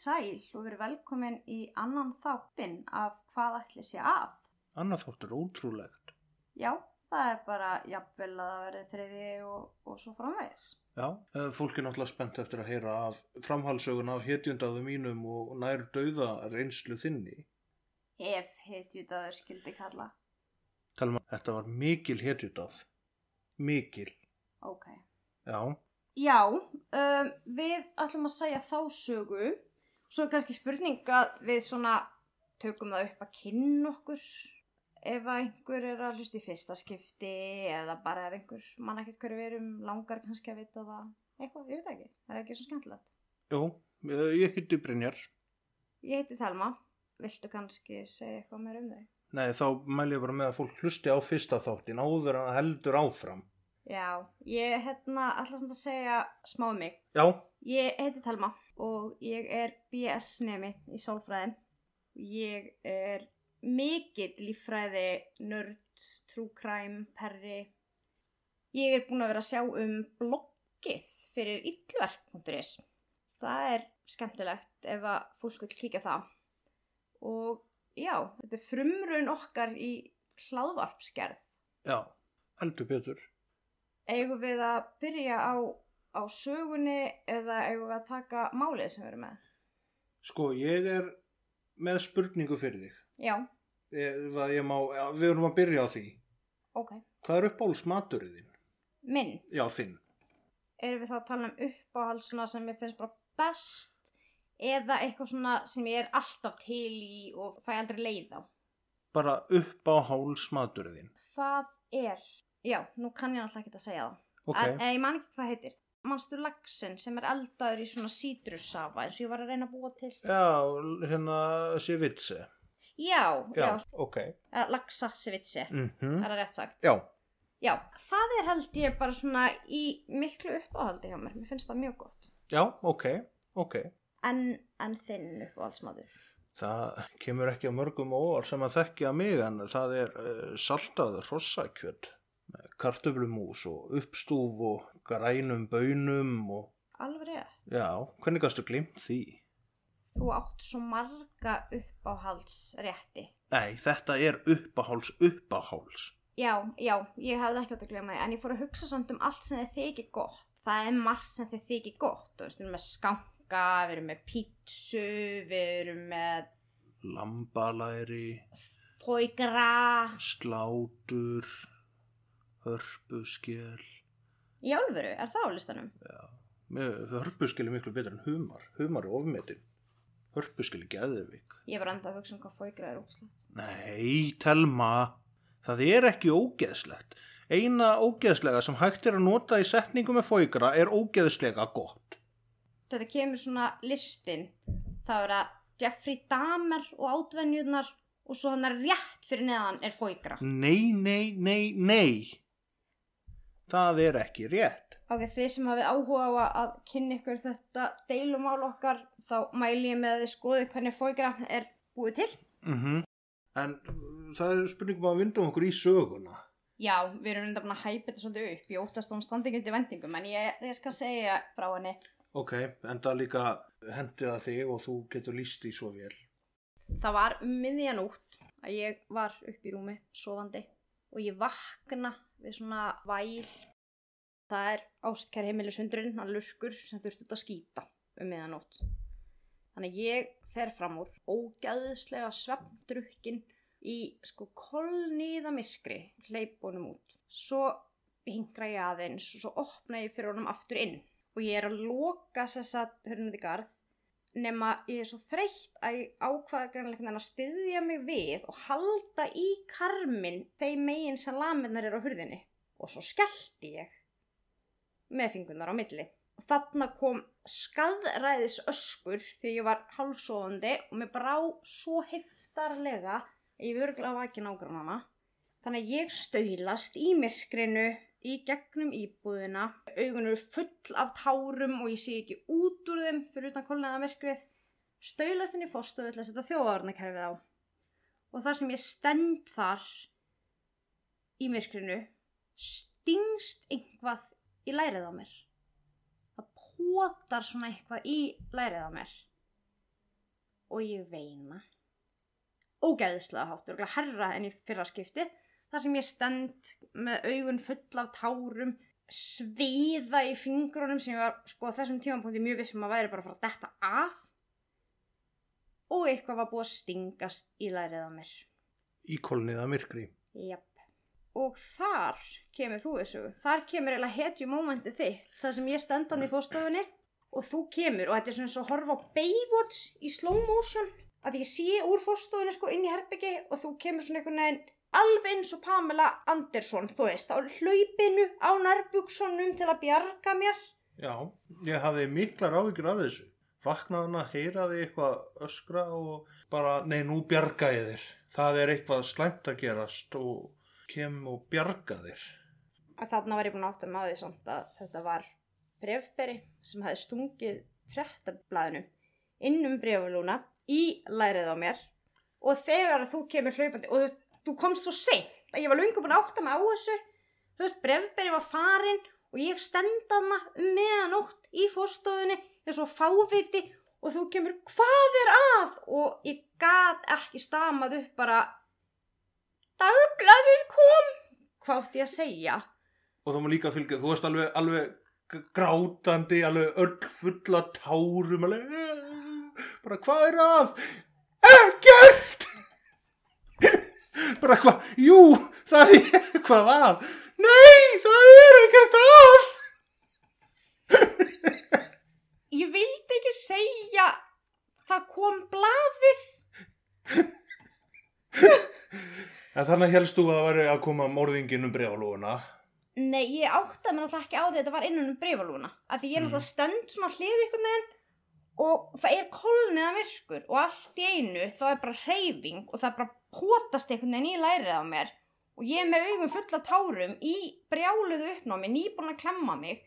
Sæl og verið velkomin í annan þáttinn af hvað ætli sé að. Annað þótt er ótrúlegt. Já, það er bara jafnvel að það verði þriði og, og svo framvegis. Já, eh, fólk er náttúrulega spennt eftir að heyra af framhalsögun af hetjundaðu mínum og nær dauða reynslu þinni. Ef hetjutaður skildi kalla. Telma, þetta var mikil hetjundað. Mikil. Ok. Já, Já, um, við ætlum að segja þá sögu. Svo er kannski spurning að við svona tökum það upp að kynna okkur. Ef einhver er að hlusta í fyrsta skipti eða bara ef einhver mann ekkert hverju við erum langar kannski að vita það. Eitthvað, ég veit ekki. Það er ekki svo skemmtilegt. jú, eh, ég hitti Brynjar. Ég heiti Telma. Viltu kannski segja eitthvað meir um þau? Nei, þá mæl ég bara með að fólk hlusti á fyrsta þáttin áður en það heldur áfram. Já, ég hérna ætla samt að segja smá um mig. Já, Ég heiti Telma og ég er BS nemi í sálfræðin. Ég er mikill líffræði, nörd, trúkræm, perri. Ég er búin að vera að sjá um bloggið fyrir illverk.is. Það er skemmtilegt ef að fólk vil kíka það. Og já, þetta er frumrun okkar í hlaðvarpsgerð. já, heldur Pétur. Eigum við að byrja á, á sögunni eða eigum við að taka málið sem við erum með? Sko, ég er með spurningu fyrir þig. Já, Ég, það ég má, við erum að byrja á því. ok. Hvað er uppáhalds maturinn þinn? Minn, Já, þinn. erum við þá að tala um uppáhald svona sem ég finnst bara best eða eitthvað svona sem ég er alltaf til í og fæ aldrei leið á? Bara uppáhalds maturinn þinn. Það er, já, nú kann ég alltaf ekki að segja það. Ok, En, en ég man ekki hvað heitir. Manstu laxin sem er eldaður í svona sítrussafa eins og ég var að reyna að búa til? já, hérna Sivitse. Já, já, Já, ok. já laxa sivitsi, Mm er það rétt sagt? Já, Já, það er held ég bara svona í miklu uppáhaldi hjá mér. Mér finnst það mjög gott. já, ok, ok. En, en þinn uppáhaldsmaður. Það kemur ekki á mörgum óvar sem að þekkja mig en það er uh, saltað hrossakjöld með kartöflumús og uppstúf og grænum bönum og Alveg rétt. já, hvernig gastu glimt því? Þú átt svo marga uppáhaldsrétti. Nei, þetta er uppáháls uppáháls. Já, já, ég hefði ekki átt að glemma því, en ég fór að hugsa samt um allt sem þið þykir gott. Það er margt sem þið þykir gott. Þú veist, við erum með skanka, við erum með pítsu, við erum með Lambalæri, fóigra. slátur, hörpuskjel. Í álfuru, er það á listanum? Hörpuskjel er miklu betur en humar. Humar er ofmetin. Hörpuskjel er geðvik. Ég var enda að hugsa um hvað fóigra er ógslegt. Nei, telma, það er ekki ógeðslegt. Eina ógeðslega sem hægt er að nota í setningu með fóigra er ógeðslega gott. Þetta kemur svona listin. Það er að Jeffrey Dahmer og átvenjurnar og svo hann er rétt fyrir neðan er fóigra. Nei, nei, nei, nei. Það er ekki rétt. Ok, þið sem hafið áhuga á að- að kynna ykkur þetta deilumál okkar, þá mæli ég með að þið skoðu hvernig fóigra er búið til. Mm En uh, það er spurningum að vinda okkur í söguna. Já, við erum enda búin að hæpa þetta svolítið upp. Ég óttast að hún standi ekki undir vendingum, en ég, ég skal segja frá henni. Ok, en það líka hendi það þig og þú getur líst í svo vel. Það var um miðjanútt að ég var upp í rúmi, sofandi, og ég vakna við svona væl. Það er ástkær heimilisundurinn, hann lurkur sem þurfti að skýta um miðjanótt. Þannig ég fer fram úr ógæðislega svefndrukkin í sko kolniða myrkri, hleypunum út. Svo hingra ég aðeins og svo opna ég fyrir honum aftur inn og ég er að loka þess að hörnum því garð nema ég er svo þreytt að ákvaða greinleikin að styðja mig við og halda í karmin þeim megin sem laminnar eru á hurðinni og svo skellti ég með fingunar á milli og þarna kom skadræðis öskur þegar ég var hálfsofandi og mér brá svo heftarlega að ég verður að vakið nágrannana. Þannig að ég stöylast í myrkrinu í gegnum íbúðina, augun eru full af tárum og ég sé ekki út úr þeim fyrir utan kolnaða myrkrið, stöylast inn í fórstofu til að setja þjóðvarnakerfið á. Og þar sem ég stend þar í myrkrinu, stingst einhvað í lærið á mér. Það potar svona eitthvað í lærið á mér. Og ég veina. Ógæðislega háttur, og herra enn í fyrra skiptið þar sem ég stend með augun full af tárum sviða í fingrunum sem ég var sko þessum tímapunkti mjög vissum að væri bara að fara að detta af og eitthvað var búið að stingast í lærið á mér Íkolniða myrkri. Japp. og þar kemur þú þessu þar kemur eiginlega hetju mómenti þitt þar sem ég stendan í fórstofunni og þú kemur og þetta er svona svo að horfa Baywatch í slow motion að ég sé úr fórstofunni sko inn í herbyggi og þú kemur svona einhvern veginn alveg eins og Pamela Andersson, þú veist, á hlaupinu á nærbjúksonum til að bjarga mér. Já, ég hafði miklar áhyggjur af þessu. Vaknaðan að heyraði eitthvað öskra og bara, nei, nú bjarga ég þér. Það er eitthvað slæmt að gerast og kem og bjarga þér. Að þarna var ég búin átt að maður því samt að þetta var brefberi sem hefði stungið frettablaðinu innum brefulúna í lærið á mér og þegar þú kemur hlaupandi og þú veist, þú komst svo seint að ég var lunga búin að átta mig á þessu þú veist, brefberi var farin og ég stendaðna um meðanótt í fórstofunni eins og fáviti og þú kemur, hvað er að? og ég gat ekki stamað upp bara dagbladið kom hvað átti ég að segja? Og það má líka fylgja, þú varst alveg, alveg grátandi, alveg öll fulla tárum, alveg, "Eh, bara hvað er að? Ekkert! Bara hvað, jú, það er eitthvað að. Nei, það er ekkert að. Ég vildi ekki segja það kom blaðið En þannig helst þú að það væri að koma morðingin um breyfalúuna. Nei, ég áttaði mér náttúrulega ekki á því að þetta var innan um breyfalúna að því ég er náttúrulega stend svona hlið ykkur neginn og það er kolniða virkur og allt í einu þá er bara hreyfing og það bara potast einhvern veginn í lærið á mér og ég er með augum fulla tárum í brjáluðu uppnámi, nýbúin að klemma mig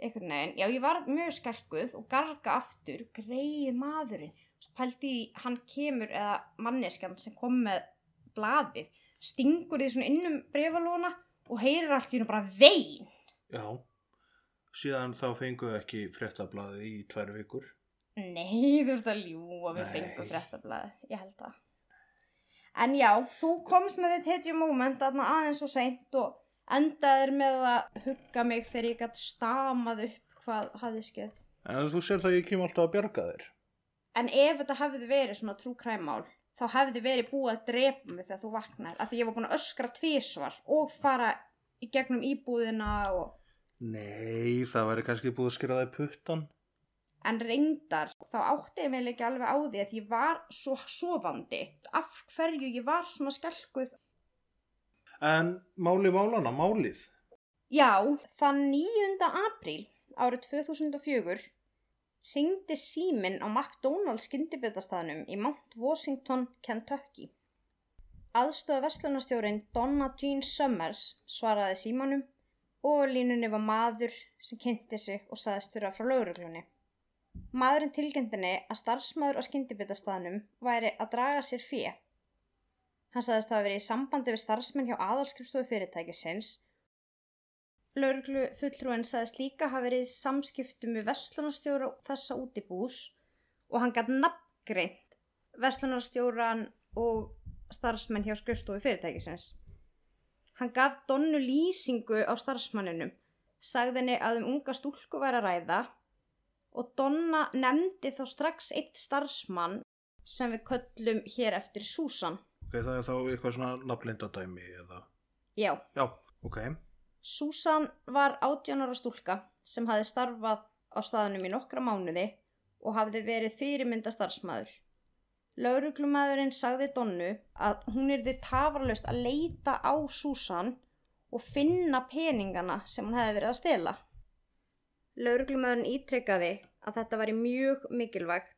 einhvern veginn, já ég var mjög skelkuð og garga aftur, greið maðurinn, pældi í hann kemur eða manneskjan sem kom með blaðið, stingur því svona innum brefalóna og heyrir allt í hennu bara vein. Já, síðan þá fenguðu ekki fréttablaðið í tvær vikur. Nei, þú ert að ljúa við fengum fréttablaðið, ég held það. En já, þú komst með þitt hetju moment aðna aðeins og seint og endaðir með að hugga mig þegar ég gætt stamað upp hvað hafði skeið. En þú sér það að ég kem alltaf að bjarga þér. En ef þetta hefði verið svona trúkræmál, þá hefði verið búið að drepa mig þegar þú vaknar. Af því ég var búin að öskra tvísvar og fara í gegnum íbúðina og... Nei, það væri kannski búið að skera það í puttan. En reyndar, þá átti ég mig ekki alveg á því að ég var svo sofandi. Af hverju ég var svona skelkuð. En máli málana, málið. Já, þann 9. apríl árið 2004 ringdi síminn á McDonald's skyndibitastæðnum í Mount Washington, Kentucky. Aðstöða vestlunarstjórin Donna Jean Summers svaraði símanum og línunni var maður sem kynnti sig og saðist þurra frá lauruglunni. Maðurinn tilgjöndinni að starfsmaður á skyndibitastæðnum væri að draga sér fjö. Hann saðist það að verið í sambandi við starfsmenn hjá aðalskrifstofu fyrirtækisins Lörglu fulltrúin sagðist líka hafa verið í samskiptum við vestlunarstjóra þessa útibús og hann gætt nafngreint vestlunarstjóran og starfsmenn hjá skrifstofu fyrirtækisins. Hann gaf Donnu lýsingu á starfsmanninum, sagði henni að um unga stúlku væri að ræða og Donna nefndi þá strax eitt starfsmann sem við köllum hér eftir Susan. Ok, það er þá eitthvað svona nafnlindadæmi eða... Já. Já, ok. Susan var 18 ára stúlka sem hafði starfað á staðunum í nokkra mánuði og hafði verið fyrirmynda starfsmæður. Lauruglumæðurinn sagði Donnu að hún yrði tafarlaust að leita á Susan og finna peningana sem hún hefði verið að stela. Lauruglumæðurinn ítrekkaði að þetta væri mjög mikilvægt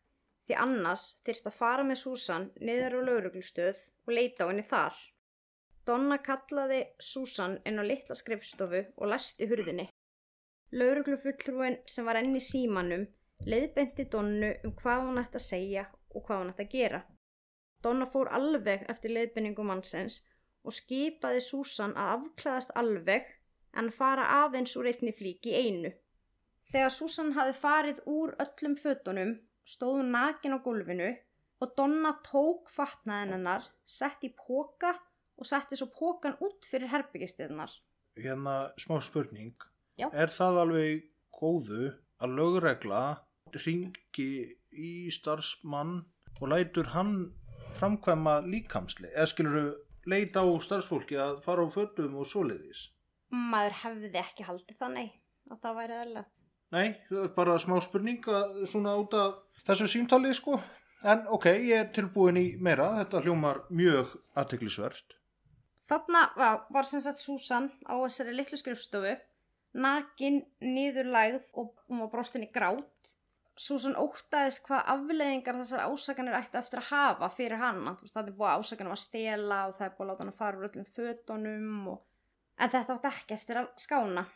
því annars þyrst að fara með Susan niður á lauruglustöð og leita á henni þar. Donna kallaði Susan inn á litla skrifstofu og læsti hurðinni. Lauruglufulltrúin sem var enn í símanum leiðbenti Donnu um hvað hún ætti að segja og hvað hún ætti að gera. Donna fór alveg eftir leiðbendingu mannsins og skipaði Susan að afklæðast alveg en fara aðeins úr einni flík í einu. Þegar Susan hafi farið úr öllum fötunum stóð hún nakin á gólfinu og Donna tók fatnaðin hennar, sett í póka og setti svo pókan út fyrir herbyggistirnar. Hérna smá spurning. Já. Er það alveg góðu að lögregla ringi í starfsmann og lætur hann framkvæma líkamsli? Eða skilur leita á starfsfólki að fara á fötum og svoleiðis? Maður hefði ekki haldið það, nei, að það væri eðlert. Nei, bara smá spurning svona út af þessu símtalið sko. En ok, ég er tilbúin í meira, þetta hljómar mjög aðteklisvert. Þarna var, var sem sagt Susan á þessari litlu skrifstofu, nakin, niðurlægð og hún var brostin í grát. Susan óttaðist hvað afleðingar þessar ásakanir ætti eftir að hafa fyrir veist, það er búið að ásakanum að stela og það er búið að láta hann að fara úr öllum fötunum og... En þetta átti ekki eftir að skána.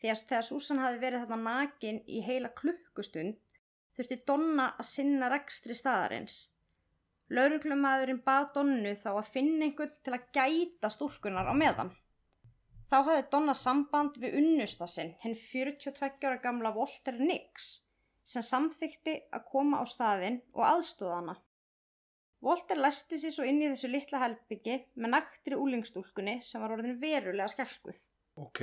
Því að þegar Susan hafi verið þetta nakin í heila klukkustund þurfti Donna að sinna rekstri staðarins. Lauruglumæðurinn bað Donnu þá að finna einhvern til að gæta stúlkunar á meðan. Þá hafði Donna samband við unnusta sinn, henn 42 ára gamla Walter Nix, sem samþykti að koma á staðinn og aðstóða hana. Walter læsti sér svo inn í þessu litla helbyggi með naktri úlingstúlkunni sem var orðin verulega skelkuð. Ok,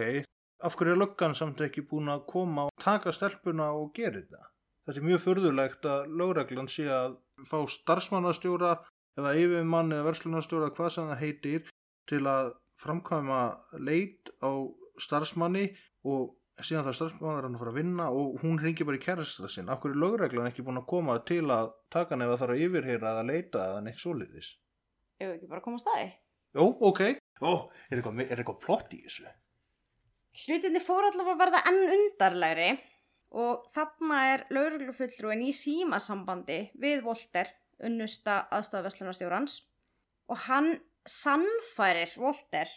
af hverju er löggan samt ekki búin að koma og taka stelpuna og gera þetta? Þetta er mjög förðulegt að lögreglan sé að fá starfsmannastjóra eða yfirmann eða verslunastjóra hvað sem það heitir til að framkvæma leit á starfsmanni og síðan það starfsmannar hann að fara að vinna og hún ringi bara í kærasta sinn. Af hverju er lögreglan ekki búin að koma til að taka nefn að þarf að yfirheyra eða leita eða neitt svoleiðis? Ef ekki bara koma á staði. Jó, ok. Ó, er eitthvað, er eitthvað plott í þessu? Hlutinni fór allavega að verða enn undarlegri og þarna er lauruglufulltrúin í símasambandi við Volter, unnusta aðstofavesslunarstjórans og hann sannfærir Volter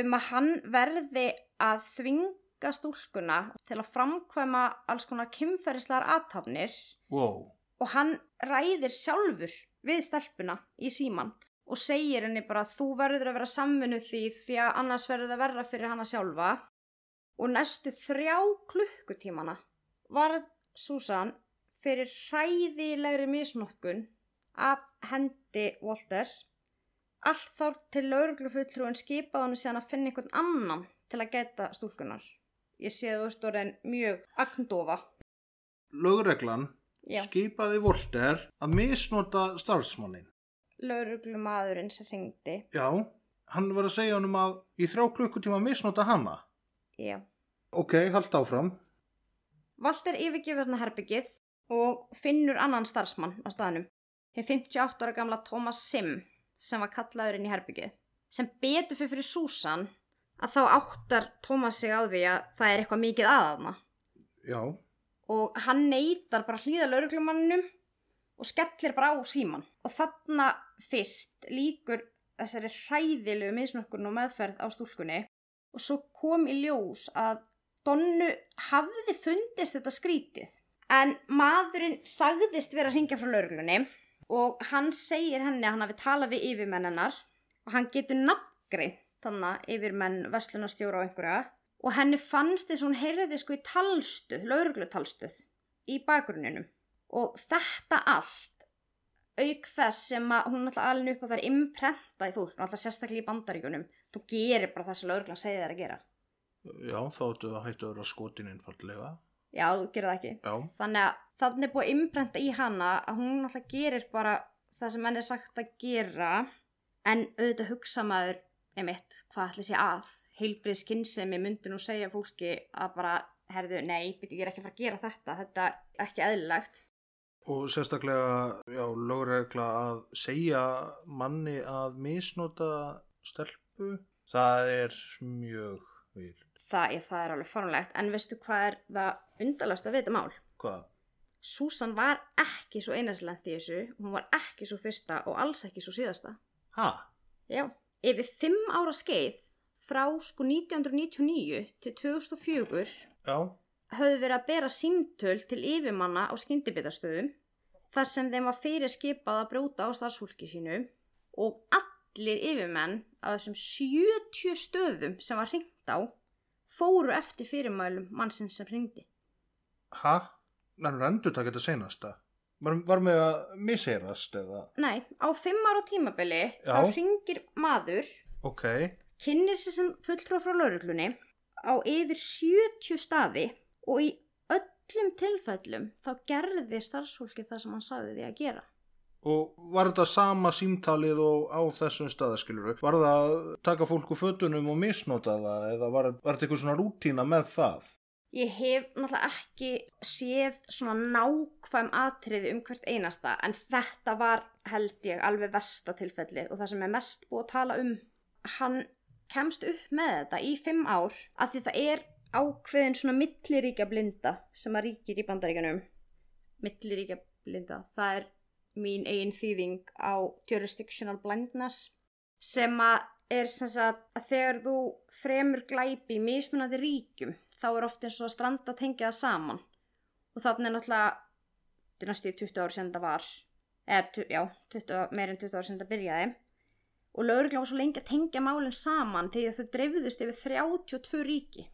um að hann verði að þvinga stúlkuna til að framkvæma alls konar kymferislegar aðtafnir Wow. og hann ræðir sjálfur við stelpuna í síman og segir henni bara þú verður að vera samvinnu því því að annars verður það verra fyrir hana sjálfa og næstu þrjá klukkutímana varð Susan fyrir hræðilegri misnotkun af hendi Walters allt þá til lauruglufulltrúin skipaði hann síðan að finna einhvern annan til að geta stúlkunar ég sé að þú ert orðin mjög agndofa Lögreglan Já. skipaði Volter að misnota starfsmannin. lauruglumadurinn sem ringdi Já, hann var að segja honum að í þrjá klukkutíma misnota hana. Já Ok, haldt áfram. Valter yfirgefur þarna herbyggið og finnur annan starfsmann á staðnum. Hér 58 ára gamla Thomas Sim sem var kallaður inn í herbyggið. Sem betur fyrir fyrir Susan að þá áttar Thomas sig á því að það er eitthvað mikið aðaðna. Já, Og hann neytar bara hlýða lauruglumanninum og skellir bara á síman. Og þarna fyrst líkur þessari hræðilegu misnökkun og meðferð á stúlkunni og svo kom í ljós að Donnu hafði fundist þetta skrítið en maðurinn sagðist vera að ringja frá lauruglunni og hann segir henni að hann hafi talað við yfirmennanar og hann getur nafngreint þannig yfirmenn verslunarstjóra og einhverja. Og henni fannst þess að hún heyrði sko í talstuð, lauruglutalstuð í bakgrunninum og þetta allt auk þess sem að hún alltaf alveg upp á það er imprentað í fólk, alltaf sérstaklega í bandaríkunum þú gerir bara það sem lauruglan segir þér að gera. Já, þá ættu að hættu að vera skotin einfallega. já, þú gerir það ekki. Já, þannig að þannig er búið að imprenta í hana að hún alltaf gerir bara það sem henni er sagt að gera en auðvitað hugsa maður einmitt, hvað ætli sé að? Heilbrið skinnsemi myndi nú segja fólki að bara, herðu, nei, byrju, ég er ekki að fara að gera þetta þetta er ekki eðlilegt og sérstaklega, já, lögregla að segja manni að misnota stelpu, það er mjög vilt. það, er, það er alveg formlegt en veistu hvað er það undarlegast að vita mál Hvað? Susan var ekki svo einaslendi í þessu hún var ekki svo fyrsta og alls ekki svo síðasta Ha? já, yfir fimm ára skeið frá sko 1999 til 2004 Já. Höfðu verið að bera símtöl til yfirmanna á skyndibitarstöðum þar sem þeim var fyrir skipað að brjóta á starfsfólki sínu og allir yfirmenn á þessum 70 stöðum sem var hringt á fóru eftir fyrirmælum mannsins sem hringdi. Ha? Þannig að endur takk þetta senasta. Var, var með að misheyrast eða? Nei, á fimm ára tímabili þá hringir maður, Ok. kynnir sig sem fulltrú frá lauruglunni á yfir 70 staði og í öllum tilfellum þá gerði starfsfólki það sem hann sagði því að gera. Og var þetta sama símtalið og á þessum staðaskiluru? Var það að taka fólk úr fötunum og misnota það eða var, var þetta eitthvað svona rútína með það? Ég hef náttúrulega ekki séð svona nákvæm atriði um hvert einasta en þetta var held ég alveg versta tilfelli og það sem er mest búið að tala um. Hann kemst upp með þetta í fimm ár af því það er ákveðin svona milliríkja blinda sem að ríkir í bandaríkanum. Milliríkja blinda, það er mín eigin þýðing á jurisdictional blindness sem að er sem sagt að þegar þú fremur glæpi í mismunandi ríkjum þá er oft eins og að stranda tengja það saman. Og þannig er náttúrulega þetta er næstu í 20 ár sem það var eða, já, 20, meir en 20 ár sem það byrjaði. Og lögregla var svo lengi að tengja málinn saman að þau dreifðust yfir 32 ríki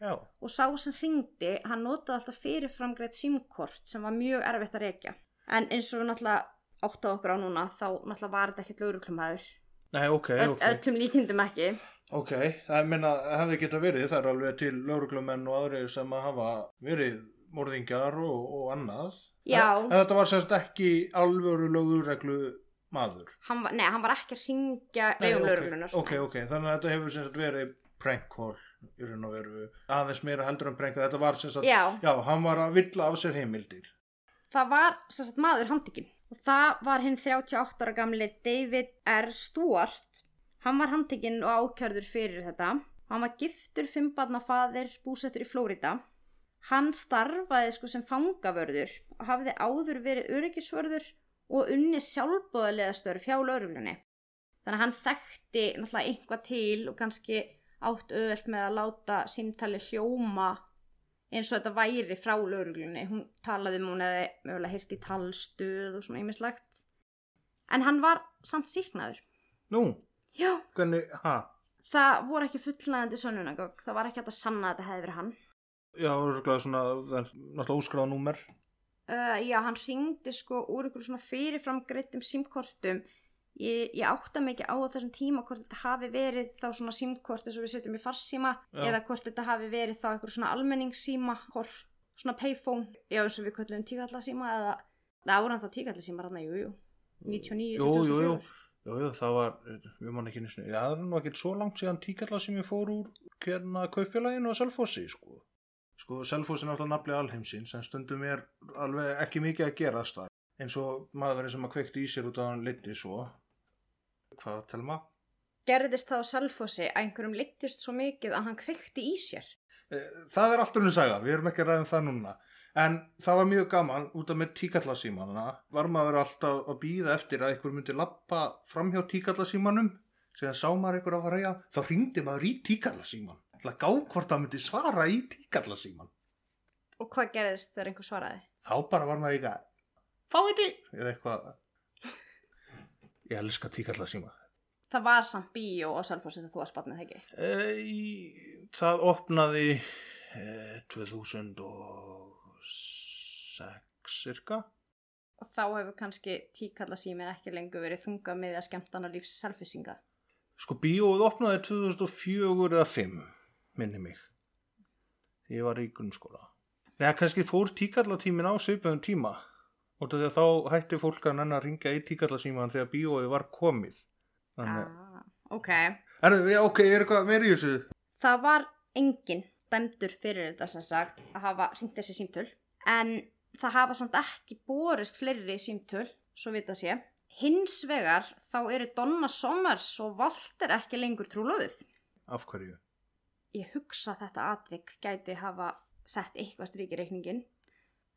Já. og sá sem hringdi, hann notaði alltaf fyrirframgreitt símkort sem var mjög erfitt að rekja en eins og náttúrulega átt á okkur á núna þá náttúrulega var þetta ekkert lögreglumæður Nei, ok, Öll, ok. öllum líkindum ekki Ok, það minna hefði geta verið, það er alveg til lauruglumenn og aðrir sem að hafa verið morðingjar og, og annað. Já. En, en þetta var semst ekki alvöru lögurreglu maður. hann var, nei, hann var ekki að ringja vegum ok, Ok, þannig að þetta hefur semst verið prank call í raun og veru aðeins meira heldur en prank, þetta var semst að, Já, já, hann var að villa af sér heimildir. það var sem sagt maður handtekinn. Og það var hinn 38 ára gamli David R. Stewart. Hann var handtekinn og ákjörður fyrir þetta. Hann var giftur fimmbarna faðir búsettur í Flórida hann starfaði sko sem fangavörður og hafði áður verið öryggisvörður og unni sjálfbóðalega störf hjá lauruglunni þannig að hann þekkti náttúrulega einhvað til og kannski átt auðvelt með að láta símtali hljóma eins og þetta væri frá lauruglunni hún talaði um hún eða mögulega hýrt í talstöð og svona ýmislegt. En hann var samt síknaður Nú, já, hvernig, ha? það voru ekki fullnægandi sönnunagögg það var ekki hægt að sanna að þetta hefði verið hann. Já, örgulega svona, það er náttúrulega óskráða númer. uh, já, hann ringdi sko úr ykkur svona fyrirfram greittum símkortum ég, ég átta ekki á að þessum tíma hvort þetta hafi verið þá svona símkort eins og við setjum í farsíma Já. eða hvort þetta hafi verið þá ykkur svona almenningssíma kort, svona payphone já eins og við köllum tíkallasíma eða það voru hann þá tíkallasíma rann jú, jú 99 Jú, jú, jú. 2004 Jú, jú, það var, við mann ekki já, það er nú ekki svo langt síðan tíkalla sem ég fór úr hérna kaupfélaginu og Selfossi, sko. Sko, Selfossi er náttúrulega nafli alheimsins, en stundum er alveg ekki mikið að gerast þar. Eins og maðurinn sem að kveikti í sér út af hann liti svo. Hvað, telma? gerðist það á Selfossi að einhverjum littist svo mikið að hann kveikti í sér Eh, Það er allt um saga, við erum ekki að ræða um það núna. En það var mjög gaman, út af með tíkallasímanuna, var maður alltaf að býða eftir að einhver myndi lappa fram hjá tíkallasímanum, sem sá maður einhver að fara í þá ringdi maður í tíkallasíman. Það gá hvort það myndi svara í tíkallasíman. og hvað gerðist þegar einhver svaraði Þá bara var maður eitthvað, fáið þig, eða eitthvað. Ég elska tíkallasíma. það var samt bíó á Selfossi þegar þú varst barnið ekki E, það opnaði e, 2006 cirka. Og þá hefur kannski tíkallasímin ekki lengur verið þunga með að skemmtana lífs selfisinga. Sko bíóið opnaði 2004 eða 5, minni mig. Ég var í grunnskóla. Nei, kannski fór tíkallatímin á svipaðum tíma. Og þá hætti fólk að nenn að ringa í tíkallasíman þegar bíóið var komið. Þannig, Ah, ok. já, ok, er eitthvað meir í þessu? Það var enginn dæmdur fyrir þetta sem sagt að hafa hringt þessi símtöl. En það hafa samt ekki borist fleiri símtöl, svo vita sé. Hins vegar þá eru Donna Sommers og Walter ekki lengur trúlóðið. Af hverju? ég hugsa þetta atvik gæti hafa sett eitthvað strík í reikningin.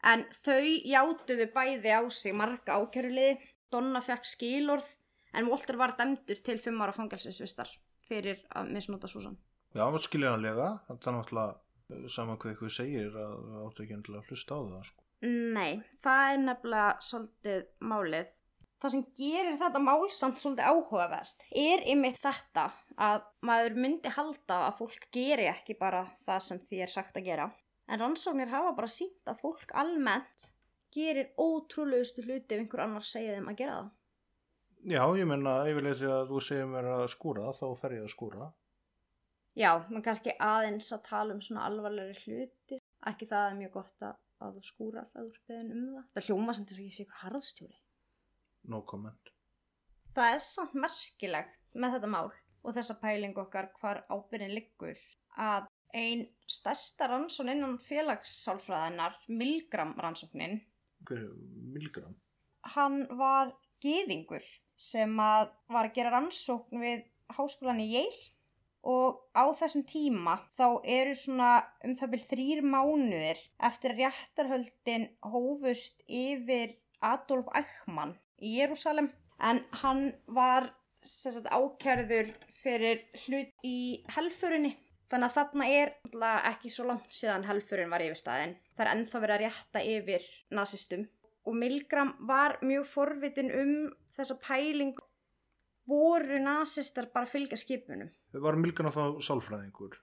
En þau játuðu bæði á sig marga ákjörulið, Donna fekk skilorð en Walter var dæmdur til fimm ára fangelsisvistar fyrir að misnóta Susan. Já, skiljanlega, er náttúrulega saman hvað ykkur segir að það áttu ekki endilega að hlusta á það sko. Nei, það er nefnilega svolítið málið. Það sem gerir þetta mál samt svolítið áhugavert er ymitt þetta að maður myndi halda að fólk geri ekki bara það sem því er sagt að gera. En rannsóknir hafa bara sínt að fólk almennt gerir ótrúlegustu hluti ef einhver annar segja þeim að gera það. Já, ég menna yfirlega því að þú segir mér að skúra, þá fer ég að skúra. Já, menn kannski aðeins að tala um svona alvarlegri hluti. Ekki það er mjög gott að, að þú skúrar að þú beðin um það. Það hljóma sem þess að ég sé ykkur harðstjóri. No comment. Það er samt merkilegt með þetta mál og þessa pæling okkar hvar ábyrðin liggur að ein stærsta rannsón innan félagssálfræðinar, Milgram rannsóknin, Hver er Milgram? hann var gýðingur sem að var að gera rannsókn við háskólan í Yale og á þessum tíma þá eru svona um það byrj þrýr mánuðir eftir að réttarhöldin hófust yfir Adolf Eichmann í Jérúsalem en hann var sagt, ákjærður fyrir hlut í helfurunni þannig að þarna er ekki svo langt síðan helfurinn var yfir staðin það er ennþá verið að rétta yfir nazistum og Milgram var mjög forvitin um þessa pæling voru nazistar bara að fylgja skipunum Var Milgram þá sálfræðingur?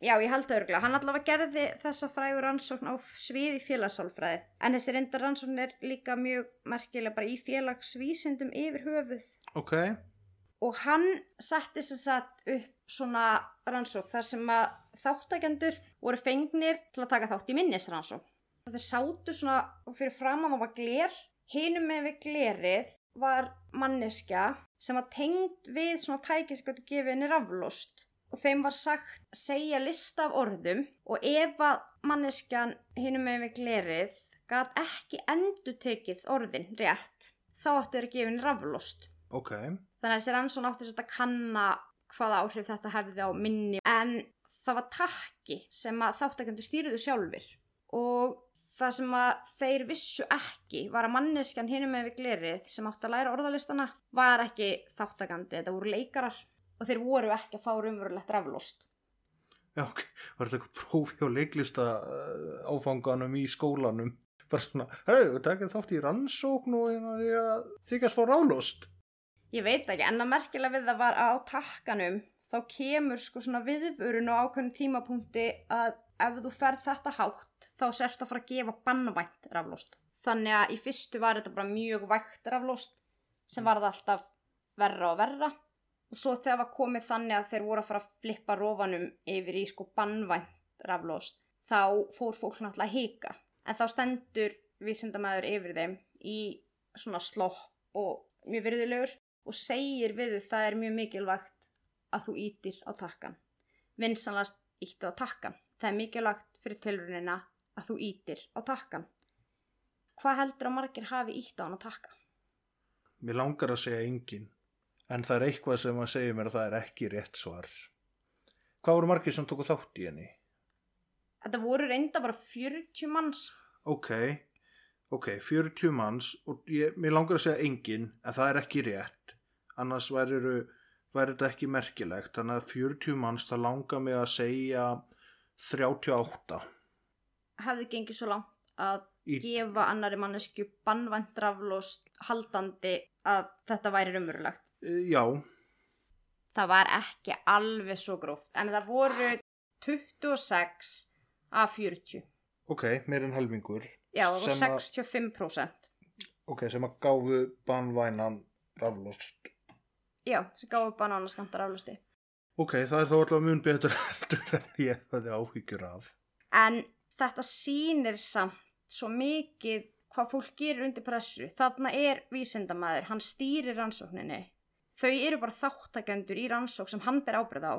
Já, ég held örgulega. Hann allavega gerði þessa frægur rannsókn á sviði félagssálfræði. En þessi reyndar rannsókn er líka mjög merkilega bara í félagsvísindum yfir höfuð. Ok. Og hann setti sér satt upp svona rannsókn þar sem að þáttakjandur voru fengnir til að taka þátt í minnisrannsókn. Þeir sátu svona fyrir fram að það var gler. Hinum með við glerið var manneskja sem var tengd við svona tæki sem gætu gefið henni raflost og þeim var sagt segja lista af orðum og ef að manneskjan hinum með við glerið gæt ekki endur tekið orðin rétt þá áttu þeir að gefa henni raflost Ok. þannig að þessi rannsón átti þess að kanna hvaða áhrif þetta hefði á minni en það var takki sem að þáttakendur stýruðu sjálfur og það sem að þeir vissu ekki var að manneskjan hinum með við glerið sem átti að læra orðalistana var ekki þáttakandi, þetta voru leikarar og þeir voru ekki að fá raunverulegt raflost. Já, ok. Var þetta eitthvað prófi á leiklista uh, áfanganum í skólanum? Bara svona, hefur við takið þátt í rannsókn og hérna því að þykast fá rálost? Ég veit ekki, en að merkilega við það var að á takkanum þá kemur sko svona viðvörun og ákveðnum tímapunkti að ef þú ferð þetta hátt þá sérst að fara að gefa bannvænt raflost. Þannig að í fyrstu var þetta bara mjög vægt raflost sem varði alltaf verra og verra. Og svo þegar var komið þannig að þeir voru að fara að flippa rofanum yfir í sko bannvænt raflost þá fór fólk náttúrulega að hika. En þá stendur vísindamæður yfir þeim í svona slopp og mjög virðulegur og segir við þau það er mjög mikilvægt að þú ítir á takkan vinsanlast íttu á takkan það er mikilvægt fyrir tilrunina að þú ítir á takkan hvað heldur að margir hafi ítt á hann á takka? Mér langar að segja engin, en það er eitthvað sem að segja mér að það er ekki rétt svar. Hvað voru margir sem tóku þátt í henni? Þetta voru reynda bara 40 manns Ok, ok, 40 manns og ég, mér langar að segja engin, en það er ekki rétt. Annars væri, þetta ekki merkilegt, þannig að 40 manns það langar mig að segja 38. hefði gengið svo langt að Í, gefa annari mannesku bannvænt raflost haldandi að þetta væri raunverulegt. eh, já, Það var ekki alveg svo gróft en það voru 26 af 40. ok, meir en helmingur. Já, það að- 65%. Ok, sem að gáfu banvænan raflost. Já, sem gáði bananaskamtar raflosti. Ok, það er þá alltaf mun betur heldur en ég hefði áhyggjur af. En þetta sýnir samt svo mikið hvað fólk gerir undir pressu. Þarna er vísindamæður, hann stýrir rannsókninni. Þau eru bara þáttakendur í rannsók sem hann ber ábyrð á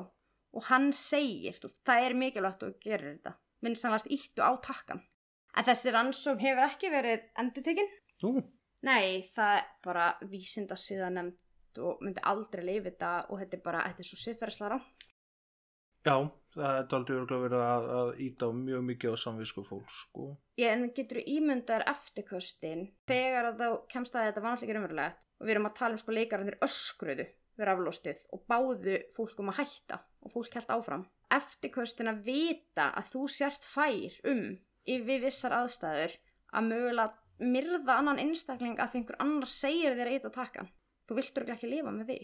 og hann segir, það er mikilvægt að gerir þetta. Minnsanlast íttu á takkan. En þessi rannsókn hefur ekki verið endutekinn. Nú, Nei, það er bara vísindasíða nefnd og myndi aldrei leiði þetta og þetta er bara, þetta er svo siðferðislega rá. Já, það er aldrei örgulega verið að, að íta mjög mikið á samvisku fólks, sko. Ég en getur ímyndar eftirköstin þegar þá kemst að þetta var alltaf ekki raunverulegt og við erum að tala um sko leikararnir öskruðu við raflóstið og báðu fólk um að hætta og fólk held áfram. Eftirköstin að vita að þú sért fær um við vissar aðstæður að mögulega myrða annan einstakling að því einhver annar segir þér eitt á takkan. Þú viltur ekki lifa með því.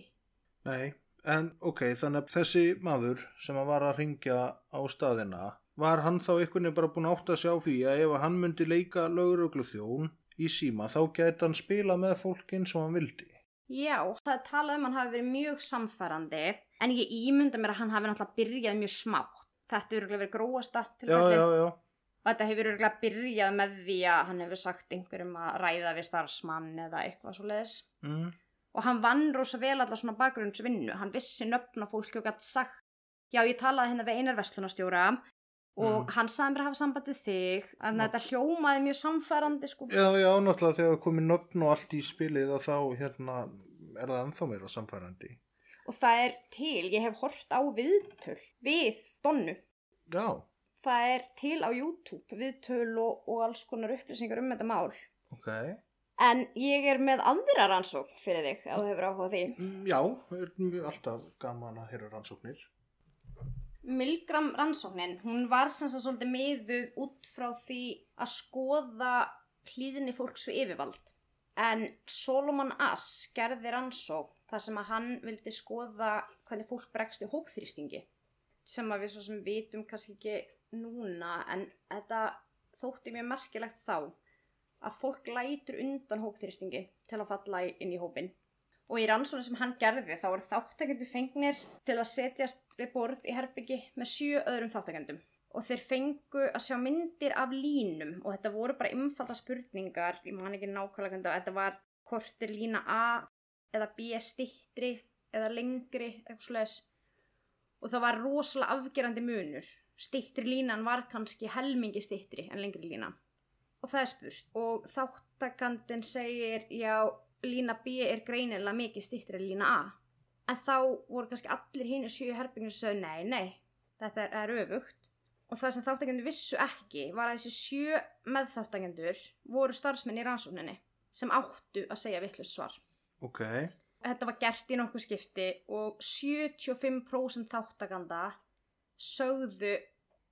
Nei, en ok, þannig að þessi maður sem að var að ringja á staðina, var hann þá einhvern veginn bara búin að átta sig á því að ef hann myndi leika löguröglu þjón í síma þá gæti hann spila með fólkin sem hann vildi. Já, það er talað um að hann hafi verið mjög samfærandi en ég ímynda mér að hann hafi náttúrulega byrjað mjög smátt. Þetta hefur verið gróasta já, já. og þetta hefur verið byrjað með því að hann hefur sagt einhverjum að ræða við starfsmann eða eitthvað svo leiðis. Mm. Og hann vann rosa vel alla svona bakgrunnsvinnu. Hann vissi nöfn á fólki og gætt sagt já, ég talaði hérna við einar verslunastjóra og Mm. hann sagði mér að hafa samband við þig að þetta hljómaði mjög samfærandi sko. Já, já, náttúrulega þegar komið nöfn og allt í spilið og þá hérna er það ennþá meira samfærandi. Og það er til, ég hef hort á viðtöl við Donnu. Já, Það er til á YouTube viðtöl og, og alls konar upplýsingar um þetta mál. ok. En ég er með aðra rannsókn fyrir þig ef þú hefur áhuga á því. Mm, Já, er mjög alltaf gaman að heyra rannsóknir. Milgram rannsóknin, hún var sem sagt svolítið miðuð út frá því að skoða hlýðinni fólks við yfirvald. En Solomon Ass gerði rannsókn þar sem að hann vildi skoða hvernig fólk bregst í hópþrýstingi. Sem að við svo sem vitum kannski ekki núna en þetta þótti mjög merkilegt þá að fólk lætur undan hópþrýstingi til að falla inn í hópin. Og í rannsóknin sem hann gerði þá eru þáttakendum fengnir til að setjast við borð í herbyggi með sjö öðrum þáttakendum. Og þeir fengu að sjá myndir af línum og þetta voru bara einfalda spurningar, ég man ekki nákvæmlega hvernig þetta var hvort er lína A eða B stittri eða lengri, eitthvað slags. Og það var rosalega afgerandi munur. Stittri línan var kannski helmingi stittri en lengri lína. Og það er spurt. Og þáttakandin segir, já, lína B er greinilega mikið stittri en lína A. En þá voru kannski allir hinn sjö herbygginu sem sögðu, nei, nei, þetta er, er öfugt. Og það sem þáttakendur vissu ekki var að þessi sjö meðþáttakendur voru starfsmenn í rannsókninni sem áttu að segja vittlust svar. Ok, Þetta var gert í nokkuð skipti og 75% þáttakanda sögðu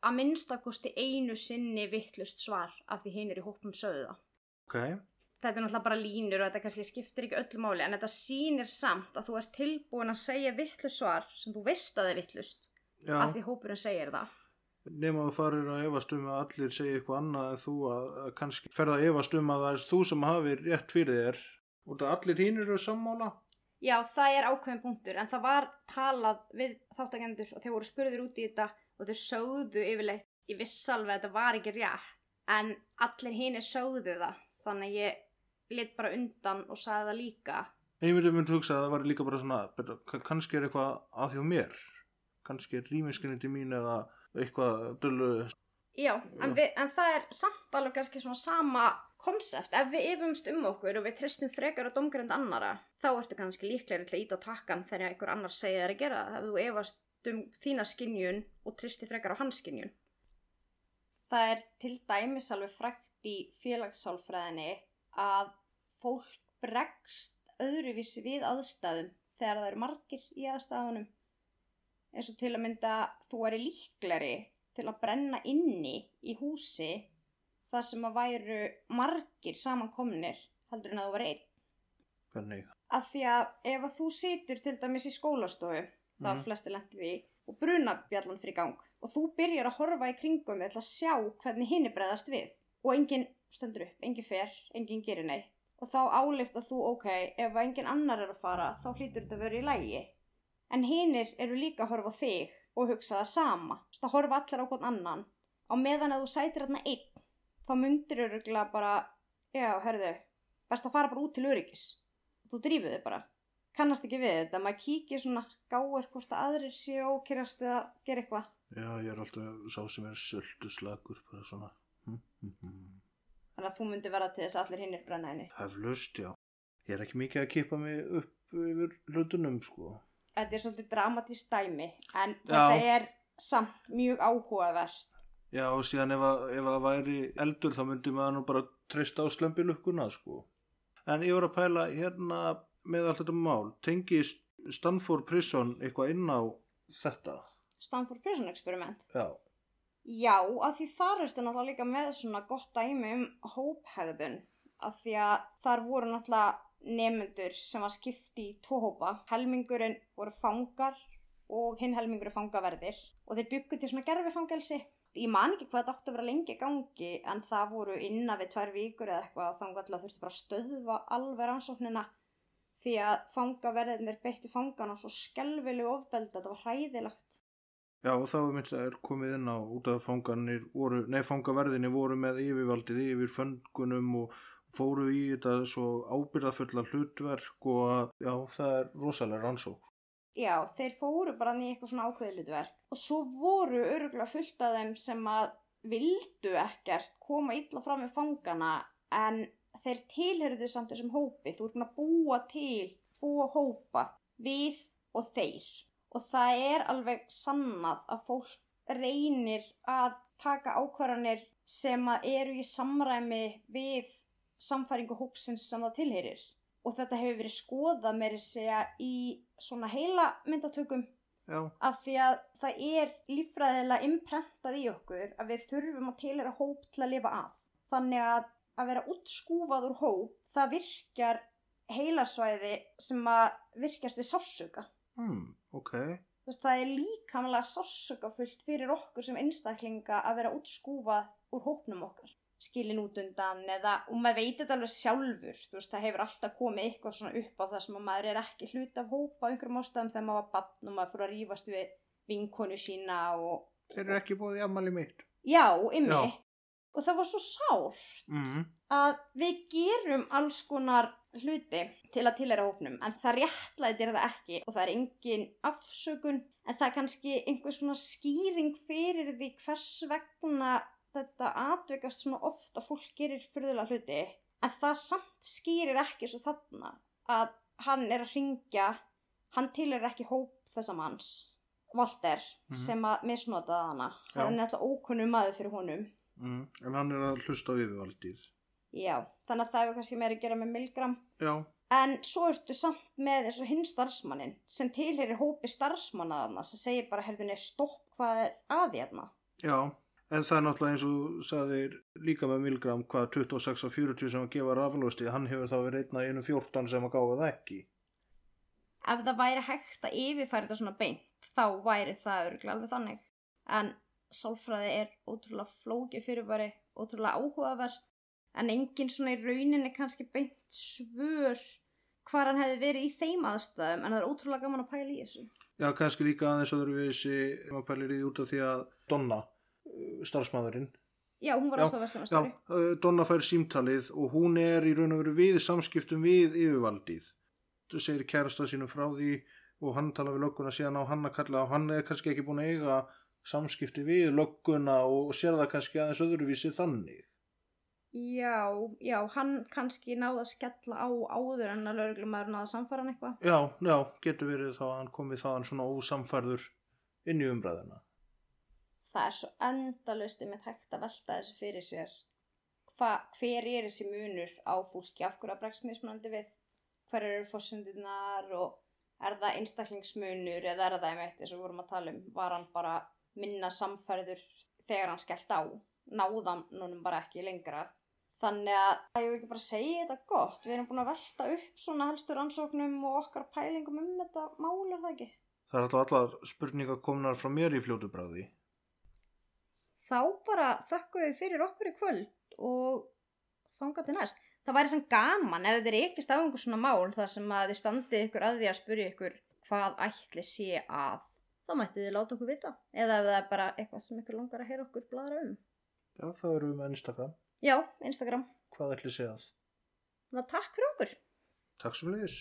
að minnstakosti einu sinni vittlust svar af því hinn er í hópum sögðu það. ok. Þetta er náttúrulega bara línur og þetta kannski skiptir ekki öllu máli en þetta sýnir samt að þú ert tilbúin að segja vittlust svar sem þú veist að það er vittlust af því hópurinn segir það. nema þú farir að efast um að allir segja eitthvað annað en þú að, að kannski ferða að efast um að það er þú sem hafi rétt fyrir þér og það allir hinn eru sammála. Já, það er ákveðin punktur en það var talað við þáttakendur og þeir voru spurðir út í þetta og þeir sögðu yfirleitt í vissalvi að þetta var ekki rétt en allir hinn sögðu það þannig að ég lit bara undan og sagði það líka Ég myndi myndi hugsa að það var líka bara svona, kannski er eitthvað að á mér. Kannski er rýminskinni til mín eða eitthvað dölu. Já, en, við, en það er samt alveg kannski svona sama konsept. Ef við yfumst um okkur og við tristum frekar á domgrind annara, þá ertu kannski líklegri til að íta á takkan þegar einhver annar segir þér að gera það. Ef þú efast um þína skinjun og tristi frekar á hans skinjun. Það er til dæmis alveg frækt í félagssálfræðinni að fólk bregst öðruvísi við aðstæðum þegar það eru margir í aðstæðunum. Eins og til að mynda þú er líkleri til að brenna inni í húsi þar sem að væru margir samankomnir heldur en að þú var einn. Hvernig? Af því að ef að þú situr til dæmis í skólastofu, það mm. flesti lendi því, og brunabjallan fyrir gang. Og þú byrjar að horfa í kringum til að sjá hvernig hinni bregðast við. Og enginn stendur upp, enginn fer, enginn gerir neitt. Og þá álíft að þú, ok, ef enginn annar er að fara þá hlýtur þetta að vera í lægi en hinnir eru líka að horfa á þig og hugsa það sama. Það horfa allir á hvern annan. Á meðan að þú sætir þarna einn þá myndir öruglega bara já, hörðu, best að fara bara út til öryggis. Þú drífið þig bara kannast ekki við þetta, maður kíkir svona gáir hvort að aðrir séu ókýrast eða gera eitthvað Já, ég er alltaf sá sem er söldu slagur, bara svona. Hm, hm, hm. þannig að þú myndir verða til þess að allir hinnir brenna henni Heflaust, já. Ég er ekki mikið að kippa mig upp yfir hlutunum, sko. þetta er svolítið dramatísk dæmi en Já. þetta er samt mjög áhugavert. Já, og síðan ef, að, ef að væri eldur þá myndi maður nú bara treysta á slömbilukkuna, sko. En ég var að pæla hérna með allt þetta mál. Tengist Stanford Prison eitthvað inn á þetta? Stanford Prison Experiment. Já. Já, af því þar ertu náttúrulega líka með svona gott dæmi um hóphegðun. Af því að þar voru náttúrulega nefnendur sem var skipti í tvo hópa. Helmingurinn voru fangar og hinn helmingurinn fangaverðir. Og þeir byggu til svona gerfifangelsi. Ég man ekki hvað þetta átti að vera lengi gangi en það voru innan við tvær vikur eða eitthvað þannig að þurfti bara að stöðva alveg rannsóknina því að fangaverðinir beitti fangana svo skelvilegu ofbeldi að þetta var hræðilegt. Já, og þá minnst að er komið inn á út af fanganir voru, nei, fangaverðinni voru með yfirvaldið yfir föngunum og fóru í þetta svo ábyrðafulla hlutverk og að, já, það er rosalega rannsók. Já, þeir fóru bara niður eitthvað svona ákveðlutverk og svo voru öruglega fullt af þeim sem að vildu ekkert koma illa fram með fangana en þeir tilherðu samt þessum hópi. Þú ert búin að búa til tvo hópa, við og þeir. Og það er alveg sannað að fólk reynir að taka ákvarðanir sem að eru í samræmi við samfæringu hópsins sem það tilherir og þetta hefur verið skoðað með þess að í svona heila myndatökum Já. af því að það er líffræðilega imprentað í okkur að við þurfum að tilera hóp til að lifa af. Þannig að að vera útskúfað úr hóp það virkjar heilasvæði sem að virkjast við sásuga. Hmm, ok. Veist, það er líkamlega sásugafullt fyrir okkur sem einstaklinga að vera útskúfað úr hópnum okkar skilin út undan eða, og maður veit þetta alveg sjálfur veist, það hefur alltaf komið eitthvað svona upp á það sem að maður er ekki hlut af hópa á einhverjum ástæðum þegar maður var bann og maður fyrir að rífast við vinkonu sína og Þeir eru ekki búið í ammali mitt. já, ymmi Já. Og það var svo sárt Mm. að við gerum alls konar hluti til að tilera hópnum en það réttlætir það ekki og það er engin afsökun en það er kannski einhver svona skýring fyrir því hvers vegna þetta atvikast svona oft að fólk gerir fyrðulega hluti en það samt skýrir ekki svo þarna að hann er að ringja hann tilera ekki hóp þessa manns Walter Mhm. sem að misnotaði hana Já. hann er alltaf ókunnum maður fyrir honum Mm. En hann er að hlusta á yfirvaldið. Já, þannig að það hefur kannski meira að gera með milgram. Já. En svo ertu samt með eins og hinn starfsmannin sem tilherir hópi starfsmanna þarna sem segir bara, herðunni, stopp, hvað er að því þarna? Já. En það er náttúrulega eins og sagðir líka með Milgram hvað 26 og 40 sem að gefa raflósti, hann hefur þá verið einna einu 14 sem að gáfa það ekki. Ef það væri hægt að yfirfæra þetta svona beint, þá væri það örgulega alveg þannig. En sálfræði er ótrúlega flókið fyrirbæri, ótrúlega áhugavert, en engin svona í rauninni kannski beint svör hvar hann hefði verið í þeim aðstæðum, en það er ótrúlega gaman að pæla í þessu. Já, kannski líka aðeins öðru við þessi, maður pælir í því út af því að Donna, uh, starfsmæðurinn, Já, hún var Já, alltaf já, vestunastari. uh, Donna fær símtalið og hún er í raun og veru við samskiptum við yfirvaldið. Þú segir kærasta sínum frá því og hann tala við lögguna síðan á hann að kalla og hann er kannski ekki búin að eiga samskipti við lögguna og sér það kannski aðeins öðruvísi þannig. Já, já, hann kannski náði að skella á áður en að lauruglumæður náði að samfara hann eitthvað. Já, já, getur verið þá að hann komið þaðan svona ósamfærður inn í umræðina. Það er svo endalust með hægt að velta þessu fyrir sér. Hva, hver er þessi munur á fólki? Af hverju að bregst mismunandi við? Hver eru fórsendurnar og er það einstaklingsmunur eða er það einmitt eins og við vorum að tala um? Var hann bara minna samfærður þegar hann skellt á? Náðan núnum bara ekki lengra? Þannig að það er ekki bara segja þetta gott. Við erum búin að velta upp svona helstur ansóknum og okkar pælingum um þetta mál er það ekki? Það er alltaf allar spurningar komnar frá mér í fljótu bráði. þá bara þökkum við fyrir okkur í kvöld og þanga til næst. Það væri sem gaman ef þeir ekki einhver svona mál þar sem að þið standið ykkur að því að spyrja ykkur hvað ætli sé að. Þá mættu þið láta okkur vita. Eða ef það er bara eitthvað sem ykkur langar að heyra okkur bladra um. Já, þá erum við með Instagram. Já, Instagram. Hvað ætli sé að? Það takk fyrir okkur. Takk sem leiðis.